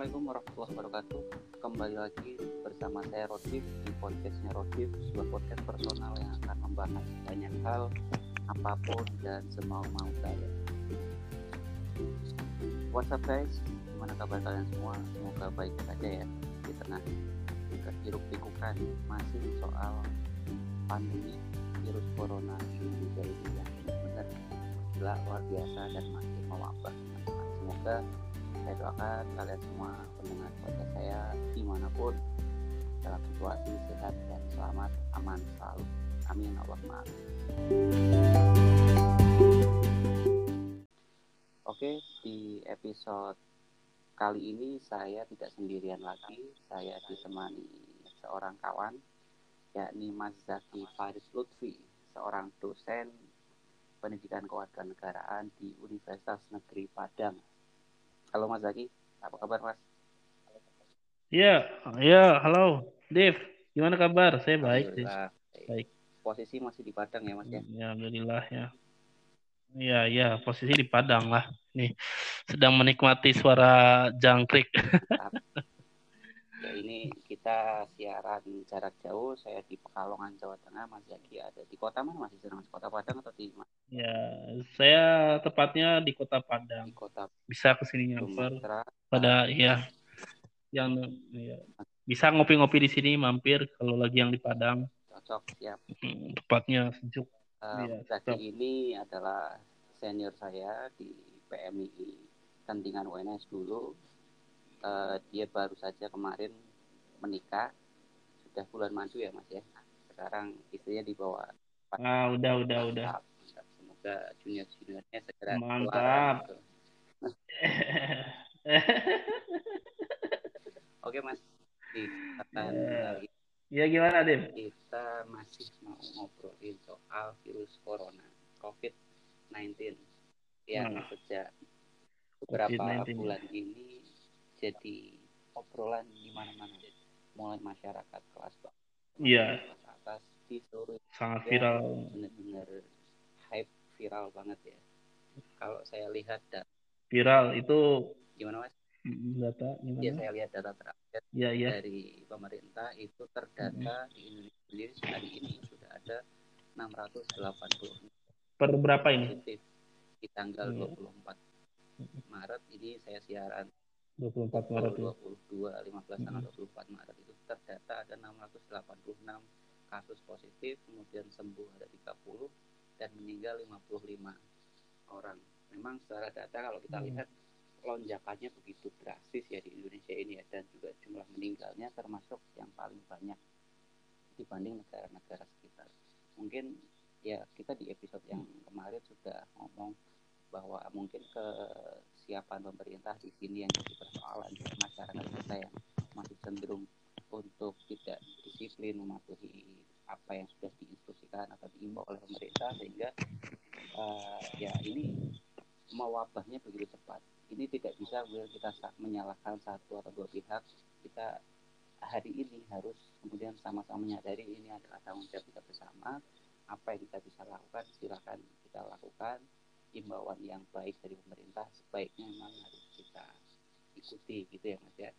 Assalamualaikum warahmatullahi wabarakatuh. Kembali lagi bersama saya Rodif di podcastnya Rodif, sebuah podcast personal yang akan membahas banyak hal, apa pun dan semau mau saya. What's up guys? Gimana kabar kalian semua? Semoga baik saja ya di tengah hiruk pikukan masih soal pandemi virus corona di Indonesia ini yang benar-benar luar biasa dan masih mewabah. Semoga saya doakan kalian semua pendengar podcast saya di mana pun dalam situasi sehat dan selamat aman selalu. Amin Allah oke di episode kali ini saya tidak sendirian lagi. Saya ditemani seorang kawan yakni Mas Zaki Faris Lutfi seorang dosen pendidikan kewarganegaraan di Universitas Negeri Padang Halo Mas Zaki, apa kabar Mas? Iya, iya, halo, Dev. Gimana kabar? Saya baik. Baik. Posisi masih di Padang ya, Mas ya? Ya, alhamdulillah ya. Iya, iya, posisi di Padang lah. Nih, sedang menikmati suara jangkrik. ya ini kita siaran jarak jauh. Saya di Pekalongan, Jawa Tengah. Mas Zaki ada di kota mana? Masih sedang di kota Padang atau di? Ya, saya tepatnya di Kota Padang. Di Kota bisa ke sini nyamper pada ya yang ya, bisa ngopi-ngopi di sini mampir kalau lagi yang di Padang. Cocok, ya. Tepatnya sejuk. Um, ya, ini adalah senior saya di PMI Kentingan UNS dulu. Uh, dia baru saja kemarin menikah, sudah bulan madu ya mas ya. Sekarang istrinya dibawa. Ah, udah, udah, udah. Ke junior juniornya segera mantap. oke mas. Kita ya gimana Dim? kita masih mau ngobrolin soal virus corona COVID-19 yang hmm. sejak beberapa COVID-19. bulan ini jadi obrolan di mana-mana mulai masyarakat kelas bawah iya atas di seluruh sangat viral benar-benar hype viral banget ya. Kalau saya lihat data viral itu gimana mas? Data gimana? Ya saya lihat data terakhir ya, ya. dari pemerintah itu terdata hmm. di Indonesia sendiri hari ini sudah ada 680 per berapa ini? Di tanggal ya. 24 Maret ini saya siaran 24 Maret 22 15 tanggal 24 Maret itu terdata ada 686 kasus positif kemudian sembuh ada 30 dan meninggal 55 orang. Memang secara data kalau kita hmm. lihat lonjakannya begitu drastis ya di Indonesia ini ya dan juga jumlah meninggalnya termasuk yang paling banyak dibanding negara-negara sekitar. Mungkin ya kita di episode yang kemarin sudah ngomong bahwa mungkin kesiapan pemerintah di sini yang jadi persoalan masyarakat kita yang masih cenderung untuk tidak disiplin mematuhi apa yang sudah diinstruksikan atau diimbau oleh pemerintah sehingga uh, ya ini mewabahnya begitu cepat. Ini tidak bisa kita menyalahkan satu atau dua pihak. Kita hari ini harus kemudian sama-sama menyadari ini adalah tanggung jawab kita bersama. Apa yang kita bisa lakukan silakan kita lakukan. Imbauan yang baik dari pemerintah sebaiknya memang harus kita ikuti gitu ya mas ya.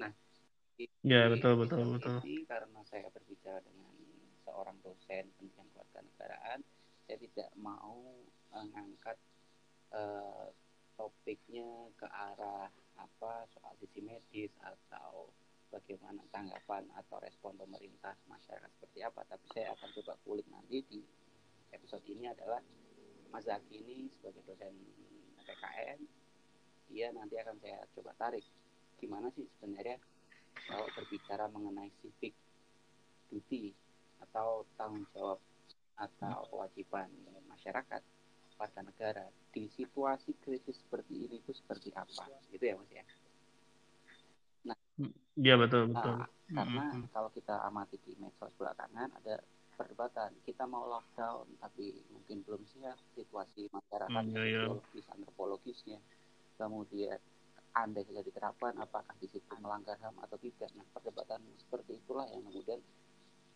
Nah, ya betul betul betul. Ini karena saya berbicara dengan seorang dosen pendidikan keluarga negaraan saya tidak mau mengangkat uh, topiknya ke arah apa soal sisi medis atau bagaimana tanggapan atau respon pemerintah masyarakat seperti apa tapi saya akan coba kulik nanti di episode ini adalah Mas Zaki ini sebagai dosen PKN dia nanti akan saya coba tarik. Gimana sih sebenarnya kalau berbicara mengenai civic duty atau tanggung jawab atau kewajiban masyarakat pada negara di situasi krisis seperti ini itu seperti apa? Gitu ya mas ya? Nah iya betul betul. nah, karena mm -hmm. kalau kita amati di medsos belakangan ada perdebatan kita mau lockdown tapi mungkin belum siap situasi masyarakat mm, iya, psikologis antropologisnya. Kemudian andai saja diterapkan apakah di situ melanggar ham atau tidak? Nah perdebatan seperti itulah yang kemudian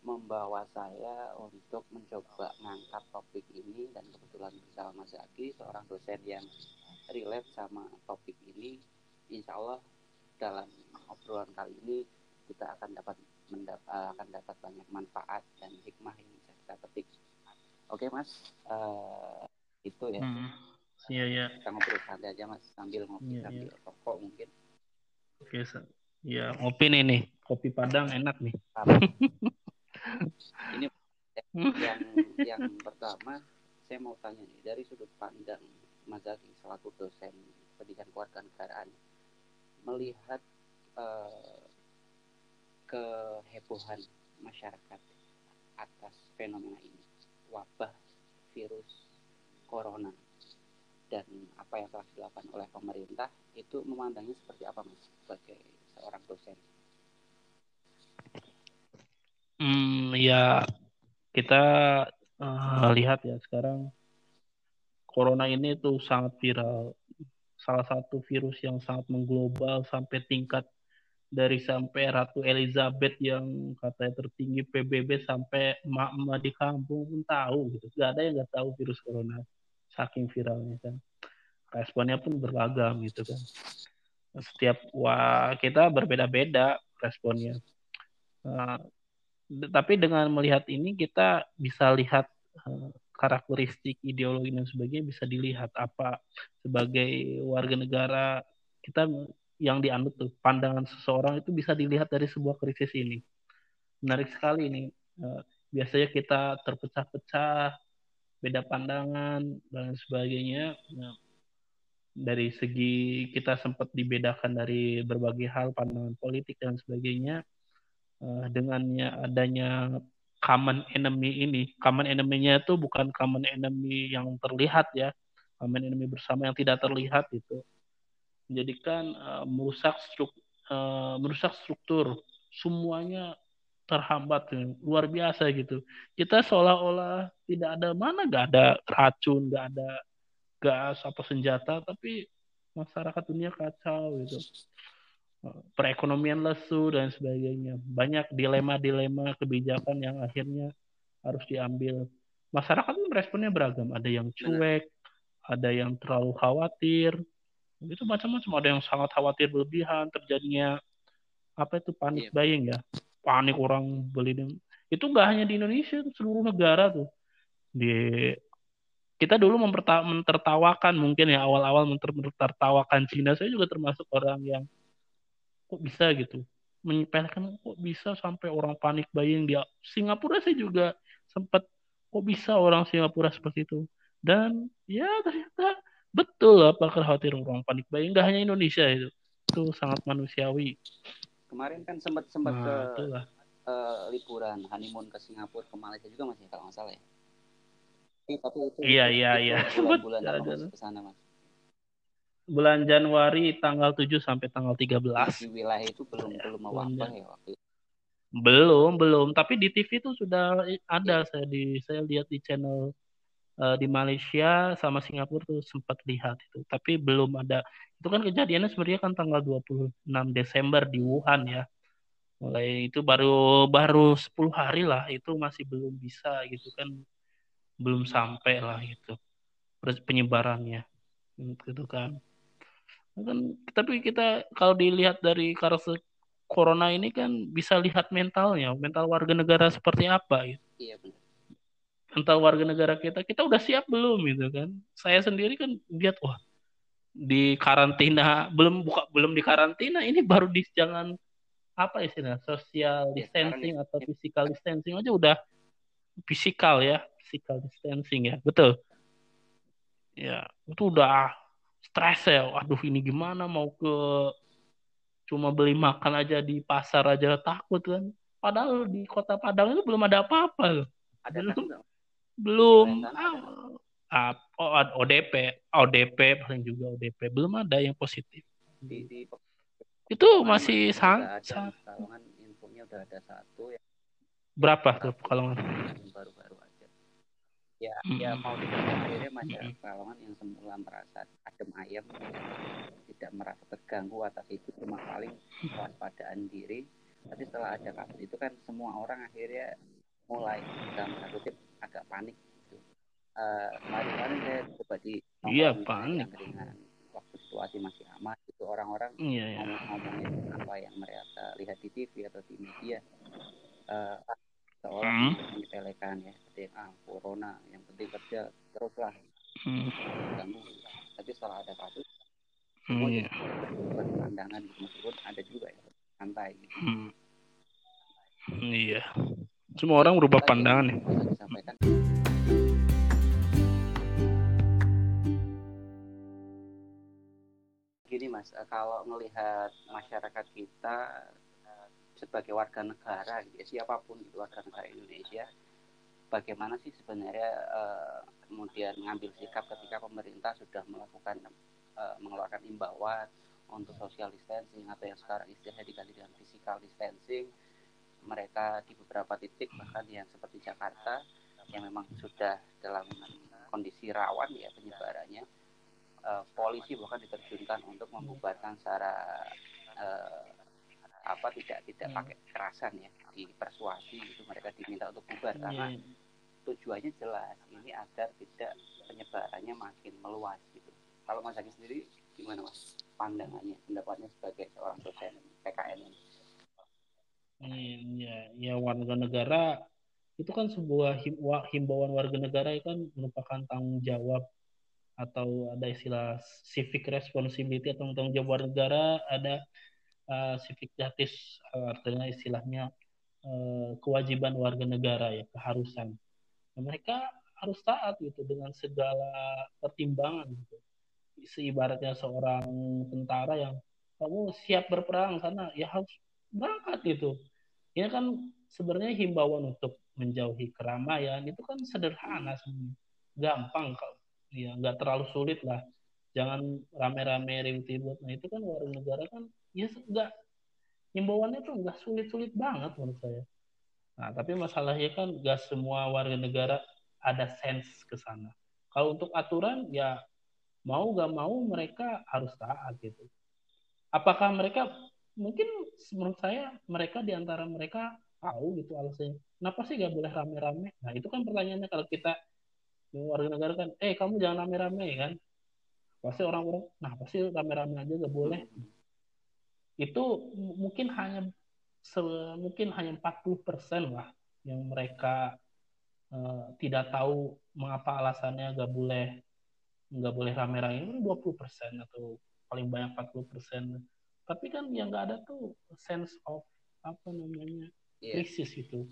membawa saya untuk mencoba mengangkat topik ini. Dan kebetulan bersama Mas Zaki seorang dosen yang relate sama topik ini. Insya Allah dalam obrolan kali ini kita akan dapat mendapat akan dapat banyak manfaat dan hikmah yang bisa kita petik. Oke mas, uh, itu ya. Hmm. Iya iya. Kita ngobrol santai aja mas sambil ngopi ya, sambil ya. rokok mungkin. Oke, ya ngopi nih nih, kopi Padang enak nih. ini yang yang pertama saya mau tanya nih dari sudut pandang Mas Zaki selaku dosen pendidikan keluarga negaraan melihat uh, kehebohan masyarakat atas fenomena ini. Wabah virus corona. Dan apa yang telah dilakukan oleh pemerintah itu memandangnya seperti apa mas sebagai seorang dosen? Hmm ya kita uh, lihat ya sekarang corona ini tuh sangat viral. Salah satu virus yang sangat mengglobal sampai tingkat dari sampai Ratu Elizabeth yang katanya tertinggi PBB sampai emak-emak di kampung pun tahu gitu. Gak ada yang gak tahu virus corona saking viralnya kan. Responnya pun beragam gitu kan. Setiap wah kita berbeda-beda responnya. Uh, tapi dengan melihat ini kita bisa lihat uh, karakteristik ideologi dan sebagainya bisa dilihat apa sebagai warga negara kita yang dianut tuh pandangan seseorang itu bisa dilihat dari sebuah krisis ini menarik sekali ini uh, biasanya kita terpecah-pecah beda pandangan dan sebagainya nah, dari segi kita sempat dibedakan dari berbagai hal pandangan politik dan sebagainya uh, dengannya adanya common enemy ini. Common enemy-nya itu bukan common enemy yang terlihat ya. Common enemy bersama yang tidak terlihat itu. Menjadikan uh, merusak struk, uh, merusak struktur semuanya terhambat ya. luar biasa gitu. Kita seolah-olah tidak ada mana nggak ada racun, nggak ada gas apa senjata, tapi masyarakat dunia kacau gitu perekonomian lesu dan sebagainya. Banyak dilema-dilema kebijakan yang akhirnya harus diambil. Masyarakat meresponnya beragam. Ada yang cuek, ada yang terlalu khawatir. Itu macam-macam. Ada yang sangat khawatir berlebihan terjadinya apa itu panik iya. buying ya. Panik orang beli itu nggak hanya di Indonesia, seluruh negara tuh. Di kita dulu mempertawakan mungkin ya awal-awal mempertawakan Cina. Saya juga termasuk orang yang kok bisa gitu menyepelekan kok bisa sampai orang panik buying di Singapura saya juga sempat kok bisa orang Singapura seperti itu dan ya ternyata betul apa khawatir orang panik buying nggak hanya Indonesia itu itu sangat manusiawi kemarin kan sempat sempat nah, ke uh, liburan honeymoon ke Singapura ke Malaysia juga masih kalau nggak salah ya tapi itu iya iya iya bulan-bulan ke sana mas bulan Januari tanggal 7 sampai tanggal 13. Di wilayah itu belum ya, belum mewabah ya waktu itu. Belum, belum. Tapi di TV itu sudah ada ya. saya di saya lihat di channel uh, di Malaysia sama Singapura tuh sempat lihat itu. Tapi belum ada. Itu kan kejadiannya sebenarnya kan tanggal 26 Desember di Wuhan ya. Mulai itu baru baru 10 hari lah itu masih belum bisa gitu kan. Belum sampai lah itu penyebarannya. Gitu kan kan tapi kita kalau dilihat dari karakter corona ini kan bisa lihat mentalnya mental warga negara seperti apa gitu. Iya. Mental warga negara kita kita udah siap belum gitu kan? Saya sendiri kan lihat wah di karantina belum buka belum di karantina ini baru di jangan apa istilah social iya, distancing ya, atau physical distancing aja udah fisikal ya physical distancing ya betul ya itu udah stres ya aduh ini gimana mau ke cuma beli makan aja di pasar aja takut kan padahal di kota Padang itu belum ada apa-apa ada belum kan? Belum. Ah, oh, ODP ODP paling juga ODP belum ada yang positif. Di, di, itu masih sangat kalongan infonya udah ada satu ya. Berapa tuh kalongan baru-baru ya mm-hmm. ya mau tidak mau akhirnya masyarakat Pekalongan yang semula merasa adem ayam tidak merasa terganggu atas itu cuma paling kewaspadaan diri. Tapi setelah ada kasus itu kan semua orang akhirnya mulai dalam satu tip agak panik gitu. Uh, kemarin-kemarin saya coba di iya panik dengan waktu itu situasi masih aman itu orang-orang Iya, iya. ngomong-ngomongin apa yang mereka lihat di TV atau di media uh, seolah Hmm. menyepelekan ya seperti ah corona yang penting kerja teruslah Hmm. kamu tapi setelah ada kasus Hmm, semua iya. jadi berubah pandangan gitu meskipun ada juga yang santai gitu Hmm. Iya. Semua orang berubah pandangan ya. gini mas eh, kalau melihat masyarakat kita eh, sebagai warga negara gitu ya, siapa pun gitu warga negara Indonesia bagaimana sih sebenarnya eh, kemudian mengambil sikap ketika pemerintah sudah melakukan mengeluarkan imbauan untuk social distancing atau yang sekarang istilahnya diganti dengan physical distancing mereka di beberapa titik bahkan yang seperti Jakarta yang memang sudah dalam kondisi rawan ya penyebarannya eh, polisi bahkan diterjunkan untuk membubarkan secara eh, apa tidak tidak Hmm. pakai kekerasan ya dipersuasi itu mereka diminta untuk bubar karena Iya. tujuannya jelas ini agar tidak penyebarannya makin meluas gitu kalau Mas Zaki sendiri gimana Mas pandangannya pendapatnya sebagai seorang dosen PKN ini Iya, ya warga negara itu kan sebuah himbauan warga negara itu kan merupakan tanggung jawab atau ada istilah civic responsibility atau tanggung jawab warga negara, ada uh, civic justice uh, artinya istilahnya uh, kewajiban warga negara ya, keharusan. Nah, mereka harus taat gitu dengan segala pertimbangan gitu. Seibaratnya seorang tentara yang kamu siap berperang karena ya harus berangkat gitu. Ini kan sebenarnya himbauan untuk menjauhi keramaian itu kan sederhana sebenarnya. Gampang kok. Ya, nggak terlalu sulit lah. Jangan rame-rame ribut-ribut. Nah, itu kan warga negara kan ya nggak himbauannya tuh nggak sulit-sulit banget menurut saya. Nah, tapi masalahnya kan nggak semua warga negara ada sense ke sana. Kalau untuk aturan ya mau nggak mau mereka harus taat gitu. Apakah mereka mungkin menurut saya mereka di antara mereka tahu gitu alasannya. Kenapa sih nggak boleh rame-rame? Nah itu kan pertanyaannya kalau kita warga negara kan, eh kamu jangan rame-rame kan? Pasti orang-orang, nah pasti rame-rame aja nggak boleh. Itu mungkin hanya se- mungkin hanya 40% lah yang mereka eh, tidak tahu mengapa alasannya nggak boleh nggak boleh rame-rame itu 20% atau paling banyak 40%. Tapi kan yang nggak ada tuh sense of apa namanya Iya. krisis itu.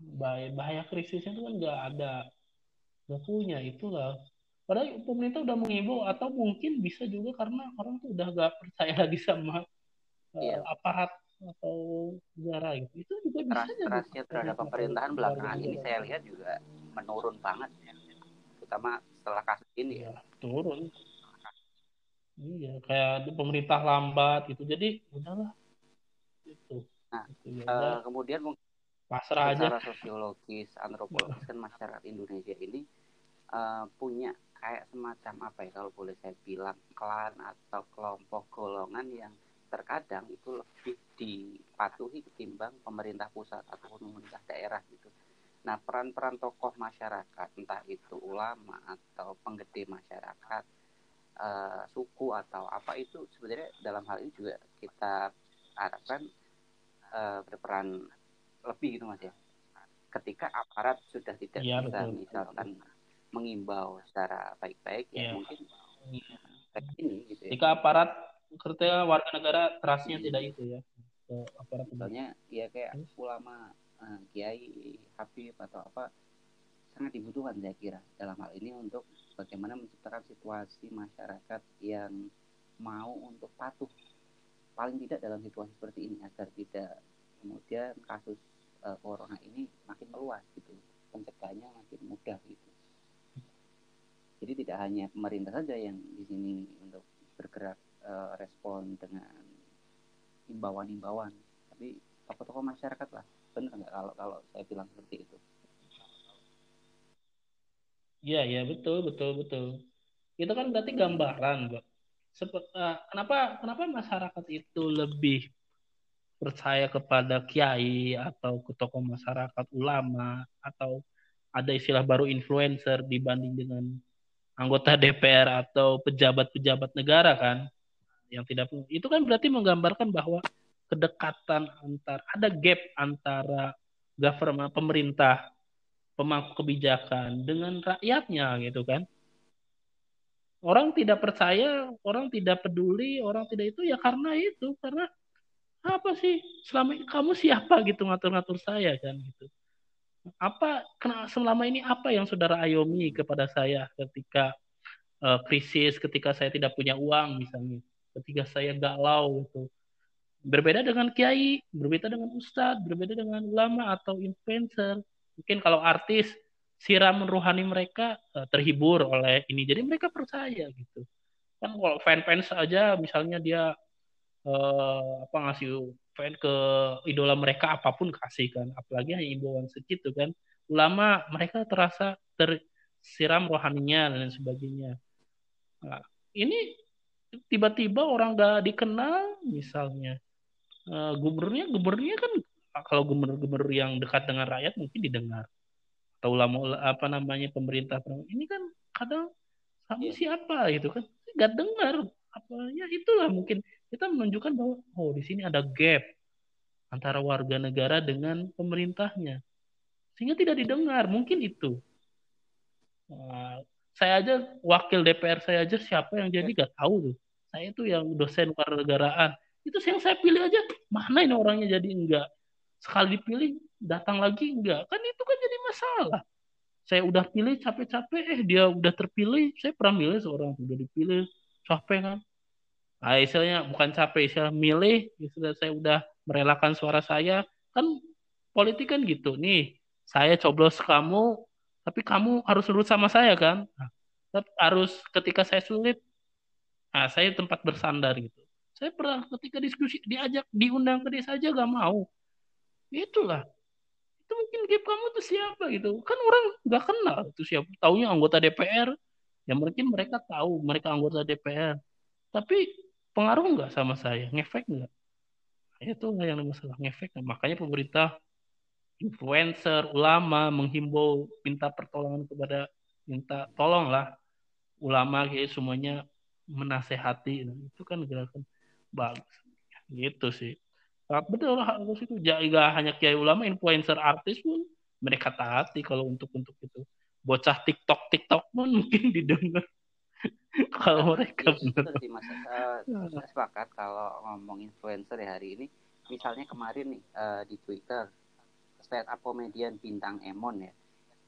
Bahaya, bahaya krisisnya itu kan nggak ada, nggak punya itulah. Padahal pemerintah udah mengimbau atau mungkin bisa juga karena orang tuh udah nggak percaya lagi sama eh, Iya. aparat atau negara gitu. Itu juga bisa trustnya terhadap pemerintahan belakangan ini negara. saya lihat juga menurun banget ya. terutama setelah kasus ini ya. Iya, turun. Iya, kayak pemerintah lambat gitu. Jadi udahlah. Gitu. Nah, Gitu, ya Eh, kemudian mungkin pasrah aja. secara sosiologis, antropologis kan masyarakat Indonesia ini eh, punya kayak semacam apa ya kalau boleh saya bilang klan atau kelompok golongan yang terkadang itu lebih dipatuhi ketimbang pemerintah pusat atau pemerintah daerah gitu. Nah peran-peran tokoh masyarakat entah itu ulama atau penggede masyarakat eh, suku atau apa itu sebenarnya dalam hal ini juga kita harapkan eh, berperan lebih gitu mas ya ketika aparat sudah tidak Iya, bisa betul. misalkan mengimbau secara baik-baik ya Iya. mungkin kayak ini gitu ya Jika aparat kerja warga negara trustnya tidak itu ya ke aparat misalnya ya kayak ulama eh, kiai habib atau apa sangat dibutuhkan saya kira dalam hal ini untuk bagaimana menciptakan situasi masyarakat yang mau untuk patuh paling tidak dalam situasi seperti ini agar tidak kemudian kasus eh, corona ini makin meluas gitu pencegahannya makin mudah gitu. Jadi tidak hanya pemerintah saja yang di sini untuk bergerak eh, respon dengan imbauan-imbauan tapi tokoh-tokoh masyarakat lah. Benar nggak kalau kalau saya bilang seperti itu Iya, iya betul, betul, betul. Itu kan berarti gambaran, Mbak. Sepet, eh, kenapa kenapa masyarakat itu lebih percaya kepada kiai atau ke tokoh masyarakat ulama atau ada istilah baru influencer dibanding dengan anggota DPR atau pejabat-pejabat negara kan yang tidak itu kan berarti menggambarkan bahwa kedekatan antar ada gap antara government pemerintah pemangku kebijakan dengan rakyatnya gitu kan orang tidak percaya orang tidak peduli orang tidak itu ya karena itu karena apa sih selama ini kamu siapa gitu ngatur-ngatur saya kan gitu apa selama ini apa yang saudara ayomi kepada saya ketika uh, krisis ketika saya tidak punya uang misalnya ketika saya galau gitu. Berbeda dengan kiai, berbeda dengan ustadz, berbeda dengan ulama atau influencer. Mungkin kalau artis siram rohani mereka uh, terhibur oleh ini, jadi mereka percaya gitu. Kan kalau fan-fans aja, misalnya dia uh, apa ngasih fan ke idola mereka apa pun kasih kan, apalagi hanya imbauan segitu kan. Ulama mereka terasa tersiram rohaninya dan sebagainya. Nah, ini tiba-tiba orang gak dikenal misalnya uh, gubernurnya gubernurnya kan kalau gubernur-gubernur yang dekat dengan rakyat mungkin didengar. Atau ulama apa namanya pemerintah ini kan kadang kamu yeah. siapa gitu kan. Nggak dengar. Apa ya itulah mungkin. Kita menunjukkan bahwa oh di sini ada gap antara warga negara dengan pemerintahnya. Sehingga tidak didengar. Mungkin itu. Nah, saya aja wakil DPR saya aja siapa yang jadi gak tahu tuh. Saya itu yang dosen kewarganegaraan itu yang saya pilih aja mana ini orangnya jadi enggak sekali dipilih datang lagi enggak kan itu kan jadi masalah. Saya udah pilih capek-capek. Eh dia udah terpilih saya pernah milih seorang udah dipilih. Capek kan? Nah, istilahnya bukan capek istilah milih. Istilah saya udah merelakan suara saya. Kan politik kan gitu. Nih saya coblos kamu tapi kamu harus nurut sama saya kan? Nah, harus ketika saya sulit nah saya tempat bersandar gitu. Saya pernah ketika diskusi diajak diundang ke desa aja gak mau itulah. Itu mungkin gap kamu tuh siapa gitu. Kan orang nggak kenal itu siapa. Taunya anggota DPR ya mungkin mereka tahu mereka anggota DPR tapi pengaruh nggak sama saya? Ngefek nggak? Nah, itu yang masalah. Ngefek. Makanya pemerintah influencer, ulama menghimbau minta pertolongan kepada minta tolonglah ulama kayak semuanya menasehati. Itu kan gerakan bagus. Gitu sih sangat betul harus itu. Gak hanya kiai ulama influencer artis pun mereka taati kalau untuk untuk itu. Bocah TikTok TikTok pun mungkin didengar. Kalau mereka benar. sih mas. Uh, saya sepakat kalau ngomong influencer ya hari ini. Misalnya kemarin nih uh, di Twitter stand up komedian bintang Emon ya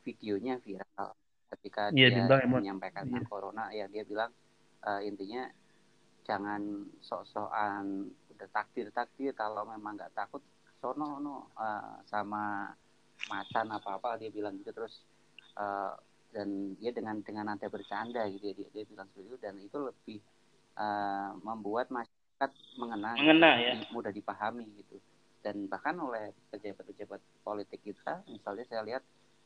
videonya viral. Ketika yeah, dia menyampaikan tentang yeah. corona ya dia bilang uh, intinya jangan sok-sokan udah takdir-takdir kalau memang nggak takut sono no uh, sama macan apa apa dia bilang gitu terus uh, dan dia dengan dengan nanti bercanda gitu ya, dia dia bilang seperti itu dan itu lebih uh, membuat masyarakat mengenal mengena ya. mudah dipahami gitu. Dan bahkan oleh pejabat-pejabat politik kita misalnya saya lihat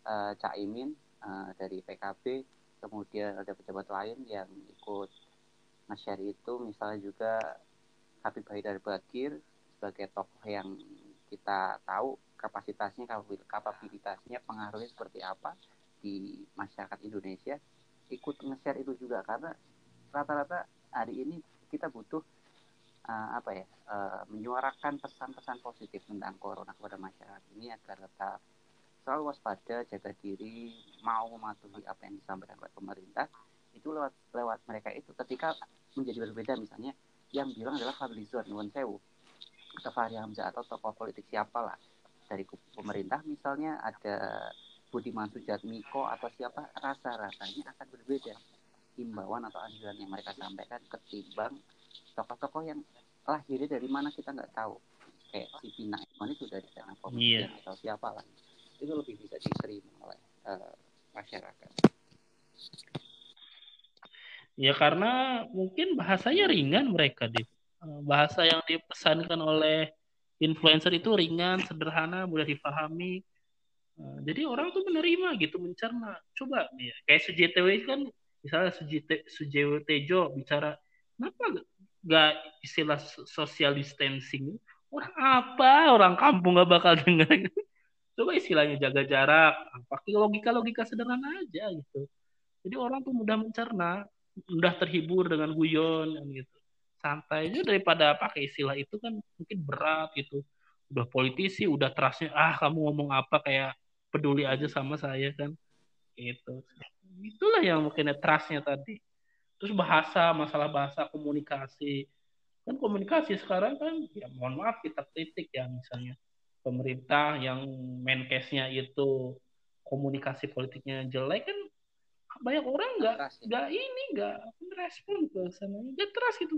uh, Cak Imin uh, dari PKB kemudian ada pejabat lain yang ikut nge-share itu misalnya juga Habib Haidar Bakir sebagai tokoh yang kita tahu kapasitasnya kapabilitasnya pengaruhnya seperti apa di masyarakat Indonesia. Ikut nge-share itu juga karena rata-rata hari ini kita butuh uh, apa ya uh, menyuarakan pesan-pesan positif tentang corona kepada masyarakat ini agar tetap selalu waspada, jaga diri, mau mematuhi apa yang disampaikan oleh pemerintah. Itu lewat lewat mereka itu. Ketika menjadi berbeda misalnya yang bilang adalah Fadlizon Nuan Sewu. Atau Fahri Hamzah atau tokoh politik siapa lah dari pemerintah misalnya ada Budiman Sujatmiko atau siapa rasa-rasanya akan berbeda. Himbauan atau anjuran yang mereka sampaikan ketimbang tokoh-tokoh yang lahirnya dari mana kita nggak tahu. Kayak si Pina Iman itu dari sana yeah. atau siapa lah itu lebih bisa diterima oleh uh, masyarakat ya karena mungkin bahasanya ringan mereka deh bahasa yang dipesankan oleh influencer itu ringan sederhana mudah dipahami jadi orang tuh menerima gitu mencerna. Coba ya kayak SJTW kan misalnya Sujewo Tejo bicara kenapa gak istilah social distancing? Orang apa? Orang kampung gak bakal dengar. Coba istilahnya jaga jarak pakai logika logika sederhana aja gitu. Jadi orang tuh mudah mencerna, mudah terhibur dengan guyon gitu. Santai aja daripada pakai istilah itu kan mungkin berat gitu. Udah politisi, udah trustnya, ah kamu ngomong apa kayak peduli aja sama saya kan. Gitu. Itulah yang mungkin trustnya tadi. Terus bahasa, masalah bahasa komunikasi. Kan komunikasi sekarang kan, ya mohon maaf kita kritik ya misalnya. Pemerintah yang main case-nya itu komunikasi politiknya jelek kan banyak orang nggak ya. nggak ini nggak respon ke sana. Nggak trust itu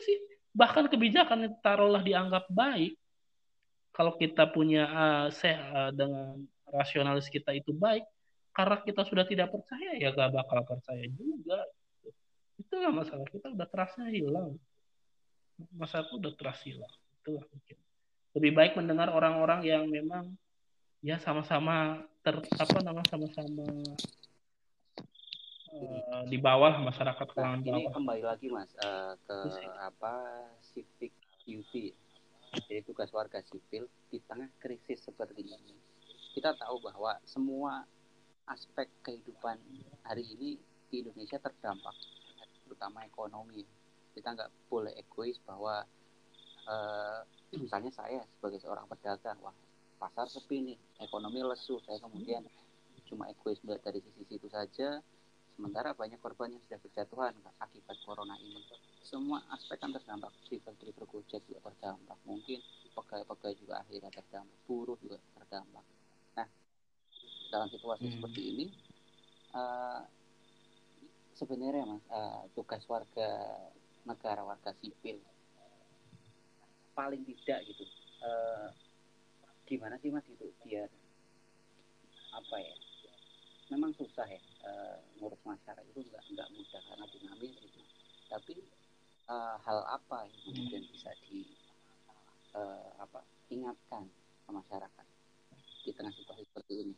sih? Bahkan kebijakan taruhlah dianggap baik kalau kita punya uh, se uh, dengan rasionalis kita itu baik karena kita sudah tidak percaya ya gak bakal percaya juga. Itu nggak masalah. Kita udah trustnya hilang. Masa itu udah trust hilang. Itu mungkin. Lebih baik mendengar orang-orang yang memang ya sama-sama ter apa nama sama-sama uh, di bawah masyarakat kalangan nah, ini kembali lagi mas uh, ke apa civic duty. Jadi tugas warga sipil di tengah krisis seperti ini. Kita tahu bahwa semua aspek kehidupan hari ini di Indonesia terdampak terutama ekonomi. Kita nggak boleh egois bahwa uh, misalnya saya sebagai seorang pedagang wah pasar sepi nih ekonomi lesu saya kemudian cuma egois dari sisi situ saja Sementara banyak korban yang sudah berjatuhan akibat corona ini. Semua aspek kan terdampak. Driver-driver Gojek juga terdampak. Mungkin pegawai-pegawai juga akhirnya terdampak. Buruh juga terdampak. Nah, dalam situasi hmm. seperti ini, uh, sebenarnya mas, uh, tugas warga negara, warga sipil, paling tidak gitu, uh, gimana sih mas itu biar apa ya memang susah ya uh, ngurus masyarakat itu nggak nggak mudah karena dinamis gitu. Tapi uh, hal apa yang kemudian hmm. bisa di uh, apa ingatkan ke masyarakat di tengah situasi seperti ini?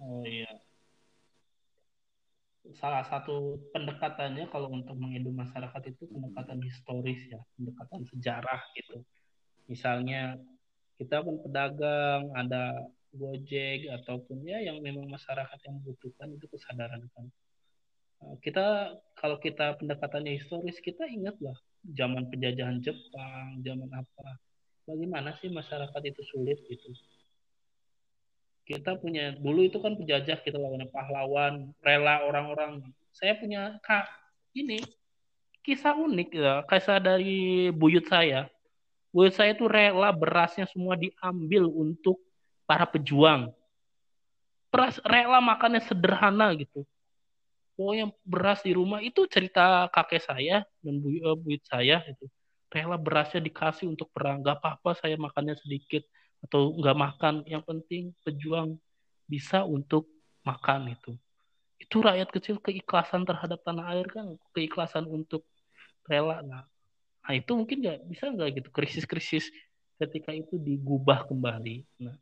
Oh. Iya. Salah satu pendekatannya kalau untuk menghidup masyarakat itu pendekatan historis ya pendekatan sejarah gitu. Misalnya kita pun pedagang ada Gojek ataupun ya yang memang masyarakat yang membutuhkan itu kesadaran kan. Eh, kita kalau kita pendekatannya historis kita ingatlah zaman penjajahan Jepang, zaman apa. Bagaimana sih masyarakat itu sulit gitu. Kita punya dulu itu kan penjajah kita lawan pahlawan, rela orang-orang. Saya punya kak ini kisah unik ya, kisah dari buyut saya. Buyut saya itu rela berasnya semua diambil untuk para pejuang. Beras rela makannya sederhana gitu. Pokoknya beras di rumah itu cerita kakek saya dan bu, uh, saya itu. Rela berasnya dikasih untuk perang. Gak apa-apa saya makannya sedikit atau nggak makan. Yang penting pejuang bisa untuk makan itu. Itu rakyat kecil keikhlasan terhadap tanah air kan, keikhlasan untuk rela. Nah, nah itu mungkin nggak bisa nggak gitu krisis-krisis ketika itu digubah kembali. Nah,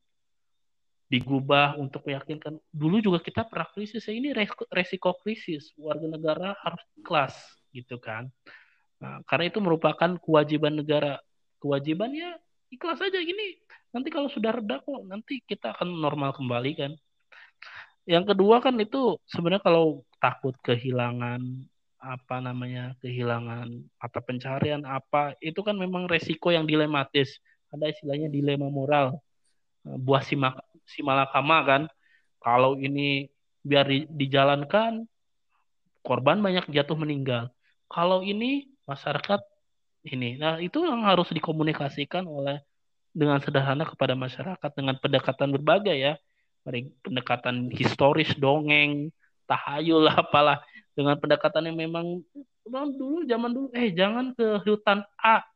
digubah untuk meyakinkan. Dulu juga kita pernah krisis ya ini resiko krisis. Warga negara harus ikhlas gitu kan. Nah, karena itu merupakan kewajiban negara. Kewajibannya ikhlas saja gini nanti kalau sudah reda kok nanti kita akan normal kembali kan. Yang kedua kan itu sebenarnya kalau takut kehilangan apa namanya kehilangan mata pencarian apa itu kan memang resiko yang dilematis. Ada istilahnya dilema moral. Buah simak si malakama kan kalau ini biar di, dijalankan korban banyak jatuh meninggal. Kalau ini masyarakat ini nah itu yang harus dikomunikasikan oleh dengan sederhana kepada masyarakat dengan pendekatan berbagai ya. Pendekatan historis dongeng tahayul apalah. Dengan pendekatan yang memang dulu zaman dulu eh jangan ke hutan A.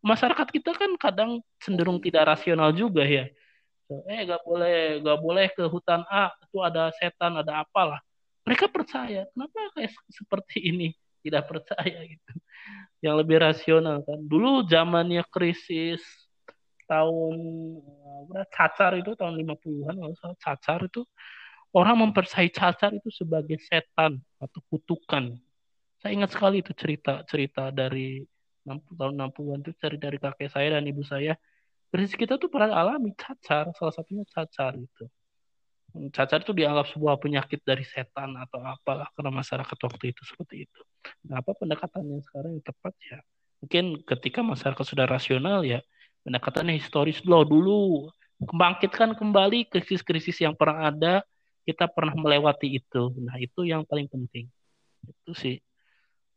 Masyarakat kita kan kadang cenderung tidak rasional juga ya eh gak boleh gak boleh ke hutan A itu ada setan ada apalah. Mereka percaya. Kenapa kayak seperti ini? Tidak percaya gitu. Yang lebih rasional kan. Dulu zamannya krisis tahun berapa cacar itu tahun 50-an kalau cacar itu orang mempercayai cacar itu sebagai setan atau kutukan. Saya ingat sekali itu cerita cerita dari 60 tahun 60-an itu cari dari kakek saya dan ibu saya krisis kita tuh pernah alami cacar salah satunya cacar itu cacar itu dianggap sebuah penyakit dari setan atau apalah karena masyarakat waktu itu seperti itu. Nah, apa pendekatannya sekarang yang tepat ya? Mungkin ketika masyarakat sudah rasional ya pendekatannya historis loh dulu membangkitkan kembali krisis-krisis yang pernah ada kita pernah melewati itu. Nah, itu yang paling penting. Itu sih.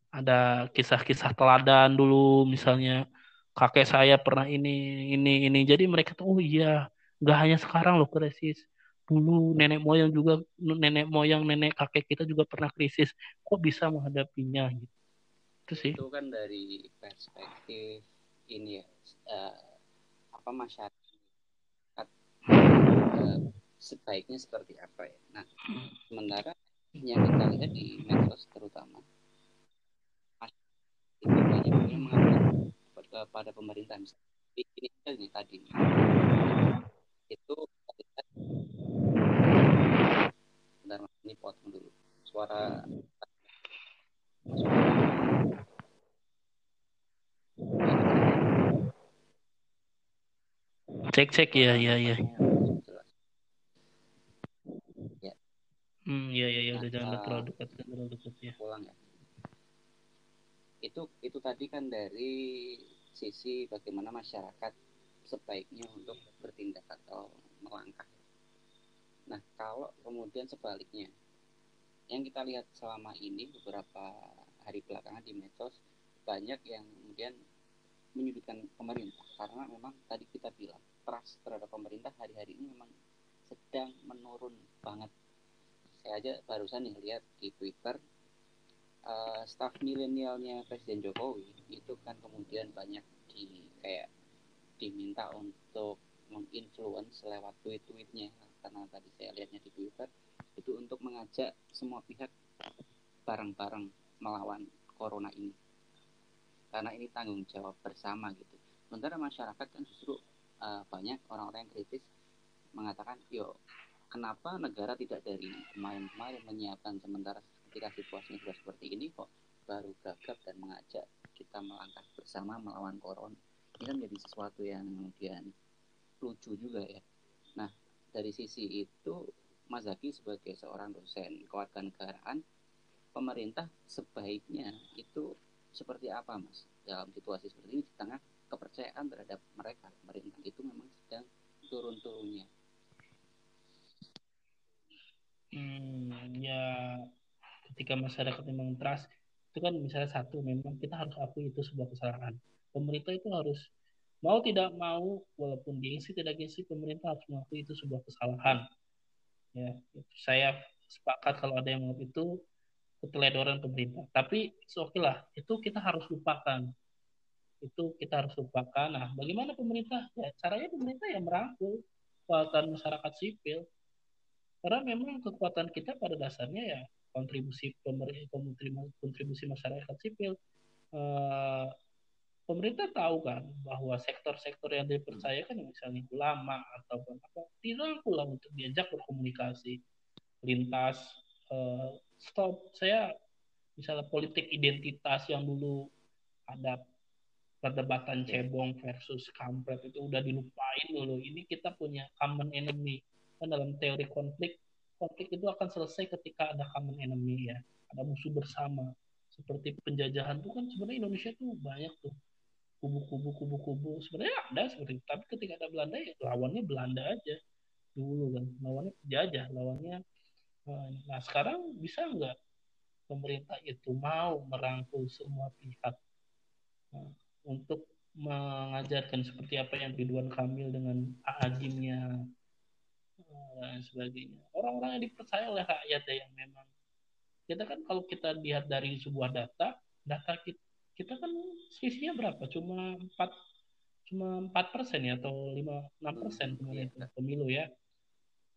Ada kisah-kisah teladan dulu misalnya kakek saya pernah ini ini ini. Jadi mereka tuh oh iya nggak hanya sekarang loh krisis. Dulu nenek moyang juga nenek moyang nenek kakek kita juga pernah krisis. Kok bisa menghadapinya gitu. Itu sih. Itu kan dari perspektif ini ya uh, apa masyarakat uh, sebaiknya seperti apa ya. Nah sementara yang kita lihat di medsos terutama itu banyak yang mengatakan kepada pemerintah misalnya ini, ini tadi itu bentar ini potong dulu. Suara cek cek ya ya ya. Ya. Hmm ya ya ya udah jangan terlalu dekat terlalu dekat ya. Pulang ya. Itu itu tadi kan dari sisi bagaimana masyarakat sebaiknya untuk bertindak atau melangkah Nah, kalau kemudian sebaliknya, yang kita lihat selama ini beberapa hari belakangan di medsos banyak yang kemudian menyudutkan pemerintah karena memang tadi kita bilang trust terhadap pemerintah hari-hari ini memang sedang menurun banget. Saya aja barusan nih lihat di Twitter uh, staff milenialnya Presiden Jokowi itu kan kemudian banyak di kayak diminta untuk menginfluence lewat tweet-tweetnya. Karena tadi saya lihatnya di Twitter itu untuk mengajak semua pihak bareng-bareng melawan corona ini. Karena ini tanggung jawab bersama gitu. Sementara masyarakat kan justru uh, banyak orang-orang yang kritis mengatakan yo kenapa negara tidak dari kemarin-kemarin menyiapkan sementara ketika situasinya sudah seperti ini kok baru gagap dan mengajak kita melangkah bersama melawan corona. Ini kan menjadi sesuatu yang kemudian lucu juga ya. Nah dari sisi itu Mas Zaki sebagai seorang dosen kewarganegaraan pemerintah sebaiknya itu seperti apa Mas? Dalam situasi seperti ini di tengah kepercayaan terhadap mereka pemerintah itu memang sedang turun-turunnya. Hmm, ya ketika masyarakat memang trust itu kan misalnya satu memang kita harus akui itu sebuah kesalahan. Pemerintah itu harus mau tidak mau walaupun gengsi tidak gengsi pemerintah harus mengakui itu sebuah kesalahan. Ya saya sepakat kalau ada yang menganggap itu keteledoran pemerintah. Tapi oke okay lah itu kita harus lupakan. Itu kita harus lupakan. Nah bagaimana pemerintah? Ya caranya pemerintah yang merangkul kekuatan masyarakat sipil. Karena memang kekuatan kita pada dasarnya ya kontribusi pemerintah kontribusi masyarakat sipil eh, pemerintah tahu kan bahwa sektor-sektor yang dipercayakan misalnya ulama atau apa dirangkul lah untuk diajak berkomunikasi. Lintas uh, stop. Saya misalnya politik identitas yang dulu ada perdebatan cebong versus kampret itu udah dilupain dulu. Ini kita punya common enemy. Kan dalam teori konflik konflik itu akan selesai ketika ada common enemy ya. Ada musuh bersama. Seperti penjajahan tuh kan sebenarnya Indonesia tuh banyak tuh. Kubu-kubu kubu-kubu. Sebenarnya ada seperti itu. Tapi ketika ada Belanda ya lawannya Belanda aja dulu kan. Lawannya penjajah lawannya eh, nah sekarang bisa nggak pemerintah itu mau merangkul semua pihak nah, untuk mengajarkan seperti apa yang Ridwan Kamil dengan Agimnya eh, dan sebagainya orang-orang yang dipercaya oleh rakyat ya yang memang kita kan kalau kita lihat dari sebuah data data kita kita kan selisihnya berapa? Cuma empat cuma empat persen ya atau lima enam persen kemarin yeah. pemilu ya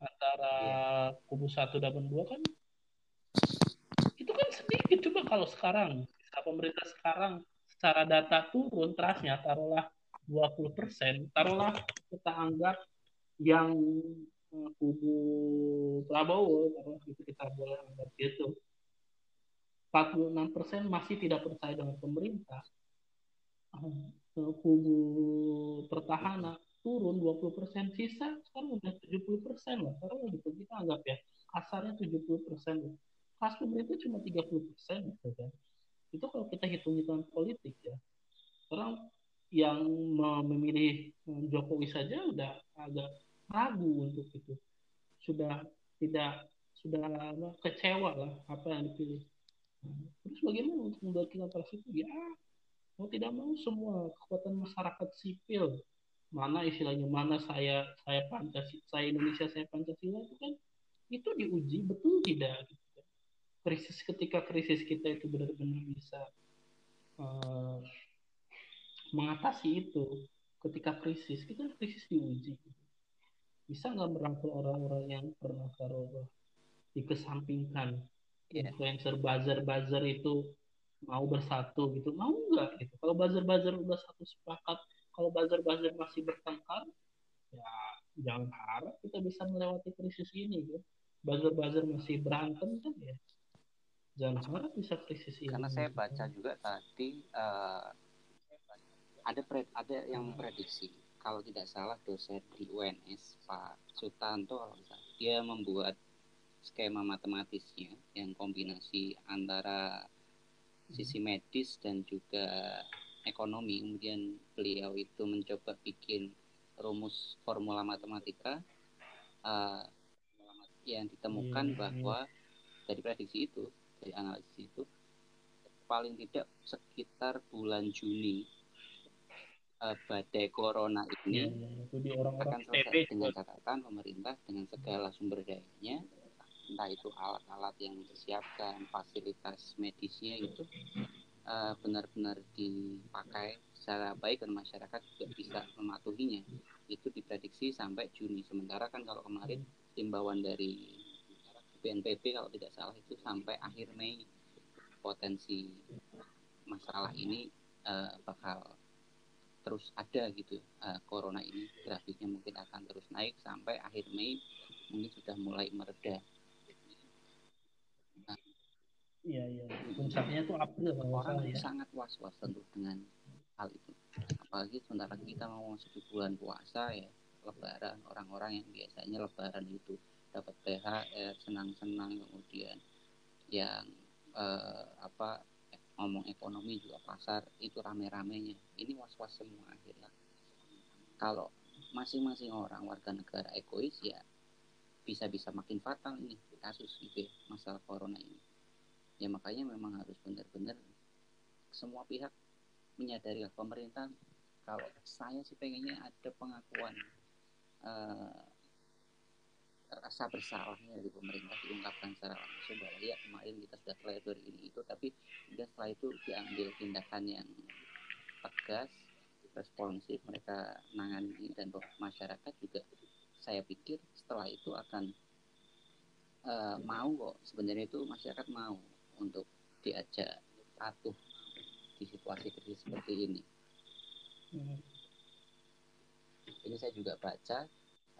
antara yeah. kubu satu dan dua kan itu kan sedikit coba kalau sekarang pemerintah sekarang secara data turun terasnya taruhlah 20 persen taruhlah kita anggap yang kubu Prabowo kalau itu kita boleh anggap gitu. 46% masih tidak percaya dengan pemerintah. Kubu pertahanan turun 20% sisa sekarang udah 70% lah sekarang gitu kita anggap ya kasarnya 70% lah kas pemerintah cuma 30% gitu kan. Itu kalau kita hitung hitungan politik ya sekarang yang memilih Jokowi saja udah agak ragu untuk itu. Sudah tidak sudah kecewa lah apa yang dipilih. Terus bagaimana untuk membangkitkan proses itu? Ya mau tidak mau semua kekuatan masyarakat sipil. Mana istilahnya mana saya saya pancasila saya Indonesia saya pancasila itu kan itu diuji betul tidak gitu kan. krisis ketika krisis kita itu benar-benar bisa uh, mengatasi itu ketika krisis kita krisis diuji bisa nggak merangkul orang-orang yang pernah taruh dikesampingkan? Yeah. influencer buzzer buzzer itu mau bersatu gitu mau nggak gitu? Kalau buzzer buzzer udah satu sepakat kalau buzzer-buzzer masih bertengkar ya jangan harap kita bisa melewati krisis ini ya. Buzzer-buzzer masih berantem kan ya? Jangan harap bisa krisis ini. Karena saya baca juga tadi uh, ada pred, ada yang prediksi kalau tidak salah dosen di UNS Pak Sutanto dia membuat skema matematisnya yang kombinasi antara sisi medis dan juga ekonomi. Kemudian beliau itu mencoba bikin rumus formula matematika uh, yang ditemukan yeah, bahwa dari prediksi itu dari analisis itu paling tidak sekitar bulan Juni uh, badai corona ini orang -orang akan selesai dengan catatan pemerintah dengan segala sumber dayanya entah itu alat-alat yang disiapkan fasilitas medisnya itu uh, benar-benar dipakai secara baik dan masyarakat juga bisa mematuhinya. Itu diprediksi sampai Juni. Sementara kan kalau kemarin himbauan dari BNPB kalau tidak salah itu sampai akhir Mei potensi masalah ini uh, bakal terus ada gitu uh, corona ini grafiknya mungkin akan terus naik sampai akhir Mei mungkin sudah mulai mereda Iya iya. Puncaknya tuh April Orang ya. sangat was-was tentu dengan hal itu. Apalagi sebentar lagi kita mau masuk bulan puasa ya, Lebaran. Orang-orang yang biasanya Lebaran itu dapat THR, senang-senang, kemudian yang eh, apa ngomong ekonomi juga pasar itu rame-ramenya. Ini was-was semua akhirnya. Kalau masing-masing orang warga negara egois ya bisa-bisa makin fatal ini kasus gitu ya, masalah corona ini ya makanya memang harus benar-benar semua pihak menyadari pemerintah kalau saya sih pengennya ada pengakuan uh, rasa bersalahnya dari pemerintah diungkapkan secara langsung bahwa ya kemarin kita sudah teledor ini itu tapi setelah itu diambil tindakan yang tegas responsif mereka nangani dan masyarakat juga saya pikir setelah itu akan uh, mau kok sebenarnya itu masyarakat mau untuk diajak patuh di situasi krisis seperti ini. Hmm. Ini saya juga baca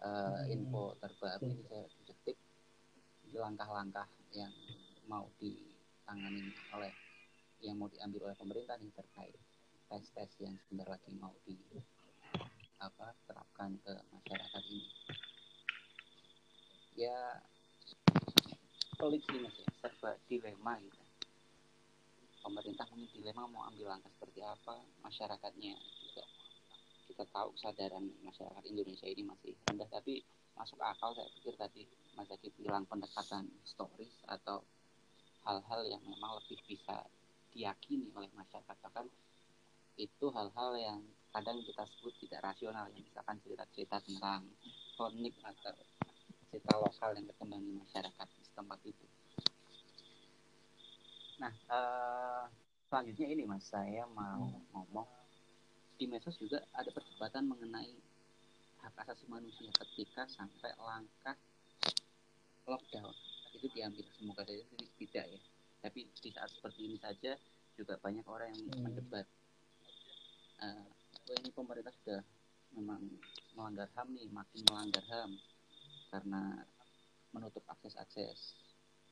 uh, info terbaru ini saya detik. Langkah-langkah yang mau ditangani oleh yang mau diambil oleh pemerintah nih terkait tes-tes yang sebentar lagi mau di apa terapkan ke masyarakat ini. Ya pelik sih mas ya. Serba dilema gitu. Pemerintah mungkin dilema mau ambil langkah seperti apa masyarakatnya juga kita tahu kesadaran masyarakat Indonesia ini masih rendah. Tapi masuk akal saya pikir tadi Mas Zaki bilang pendekatan historis atau hal-hal yang memang lebih bisa diyakini oleh masyarakat. Bahkan itu hal-hal yang kadang kita sebut tidak rasional. Yang misalkan cerita-cerita tentang kronik atau cerita lokal yang berkembang di masyarakat di setempat itu. Nah, uh, selanjutnya ini mas, saya mau ngomong di medsos juga ada perdebatan mengenai hak asasi manusia ketika sampai langkah lockdown itu diambil. Semoga saja tidak ya. Tapi di saat seperti ini saja juga banyak orang yang hmm. mendebat. Uh, ini pemerintah sudah memang melanggar HAM nih, makin melanggar HAM karena menutup akses-akses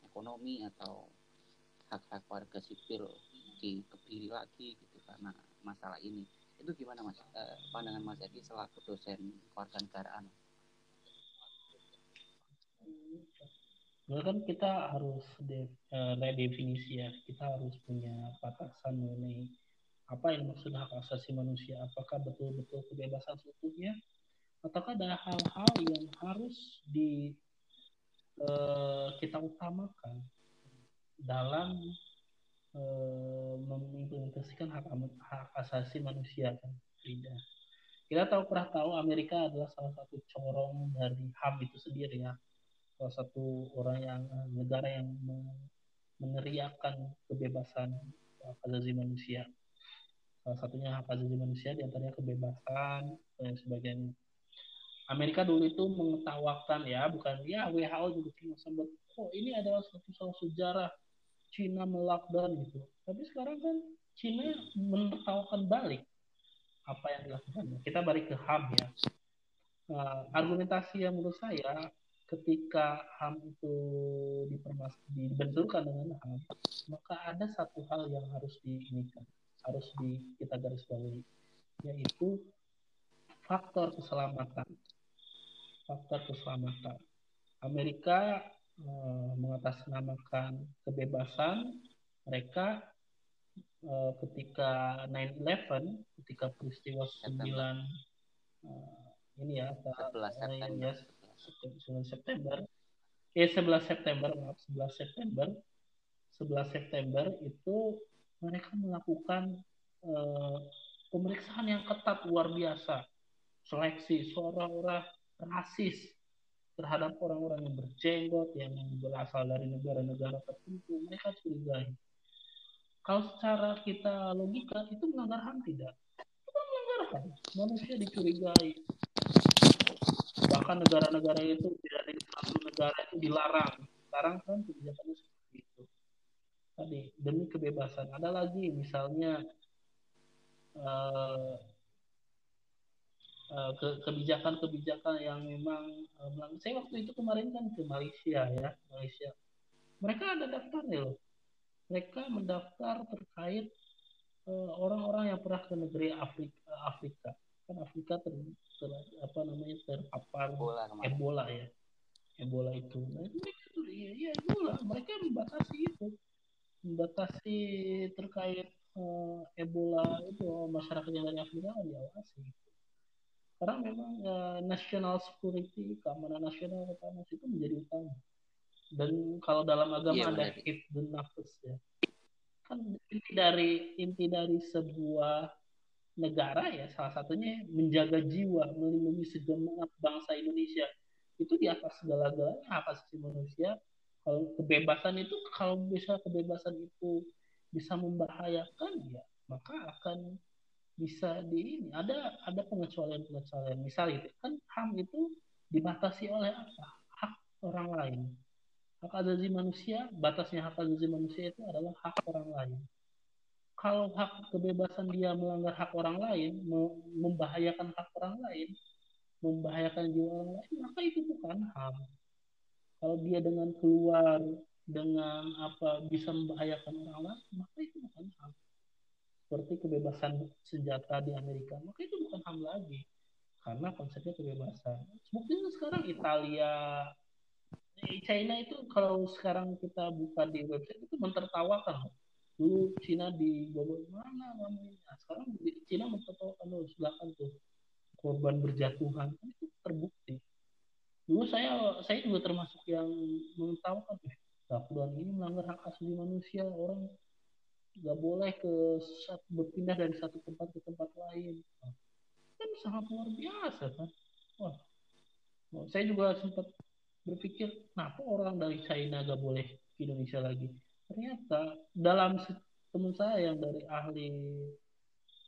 ekonomi atau hak-hak warga sipil dikebiri lagi gitu karena masalah ini itu gimana mas uh, pandangan mas Edi selaku dosen warga negaraan Nah, kan kita harus de, uh, redefinisi ya. Kita harus punya batasan mengenai apa yang maksud hak asasi manusia. Apakah betul-betul kebebasan seutuhnya? Ataukah ada hal-hal yang harus di uh, kita utamakan dalam uh, mengimplementasikan hak, hak asasi manusia kan, tidak. Kita tahu pernah tahu Amerika adalah salah satu corong dari HAM itu sendiri ya salah satu orang yang eh, negara yang meneriakan kebebasan hak asasi manusia. Salah satunya hak asasi manusia di antaranya kebebasan dan sebagainya. Amerika dulu itu mengetawakan ya, bukan ya WHO juga cuma sempat, oh ini adalah satu soal sejarah Cina melockdown gitu. Tapi sekarang kan Cina menertawakan balik apa yang dilakukan. Kita balik ke HAM ya. Uh, argumentasi yang menurut saya ketika HAM itu dipermas dibenturkan dengan HAM, maka ada satu hal yang harus diinikan, harus di kita garis bawahi, yaitu faktor keselamatan. Faktor keselamatan. Amerika mengatasnamakan kebebasan mereka eh, ketika 9/11, ketika peristiwa 9 eh, ini ya, 11 September. Ya, 9 September. Eh 11 September maaf 11 September. 11 September itu mereka melakukan uh, pemeriksaan yang ketat luar biasa. Seleksi seorang-orang rasis terhadap orang-orang yang berjenggot yang berasal dari negara-negara tertentu mereka curigai. Kalau secara kita logika itu melanggar HAM tidak? Itu kan melanggar HAM manusia dicurigai. Bahkan negara-negara itu tidak ada satu negara itu dilarang. Sekarang kan kebijakannya seperti itu. Tadi demi kebebasan. Ada lagi misalnya uh, kebijakan-kebijakan yang memang uh, saya waktu itu kemarin kan ke Malaysia ya Malaysia. Mereka ada daftarnya loh. Mereka mendaftar terkait orang-orang uh, yang pernah ke negeri Afrika, Afrika. Kan Afrika ter, ter apa namanya terpapar Ebola, Ebola ya. Ebola itu. Nah mereka itu iya, iya Ebola. Mereka membatasi itu. Membatasi terkait uh, Ebola itu. Masyarakat yang dari Afrika kan diawasi karena memang uh, national security keamanan nasional utama itu menjadi utama. Dan kalau dalam agama iya, ada the nafas ya. Kan inti dari inti dari sebuah negara ya salah satunya menjaga jiwa melindungi segenap bangsa Indonesia. Itu di atas segala-galanya hak asasi manusia. Kalau kebebasan itu kalau bisa kebebasan itu bisa membahayakan ya maka akan bisa di ini ada ada pengecualian pengecualian misal itu kan ham itu dibatasi oleh apa hak orang lain hak asasi manusia batasnya hak asasi manusia itu adalah hak orang lain kalau hak kebebasan dia melanggar hak orang lain, membahayakan hak orang lain, membahayakan jiwa orang lain, maka itu bukan HAM. Kalau dia dengan keluar dengan apa bisa membahayakan orang lain, maka itu bukan HAM. Seperti kebebasan senjata di Amerika, maka itu bukan HAM lagi. Karena konsepnya kebebasan. Mungkin sekarang Italia, China itu kalau sekarang kita buka di website itu mentertawakan dulu Cina di bawah mana kamu nah, sekarang Cina mencontohkan loh silakan tuh korban berjatuhan kan itu terbukti dulu saya saya juga termasuk yang eh lockdown ini melanggar hak asasi manusia orang nggak boleh ke satu, berpindah dari satu tempat ke tempat lain. Kan sangat luar biasa kan? Wah. Saya juga sempat berpikir kenapa orang dari China gak boleh ke Indonesia lagi? Ternyata dalam teman saya yang dari ahli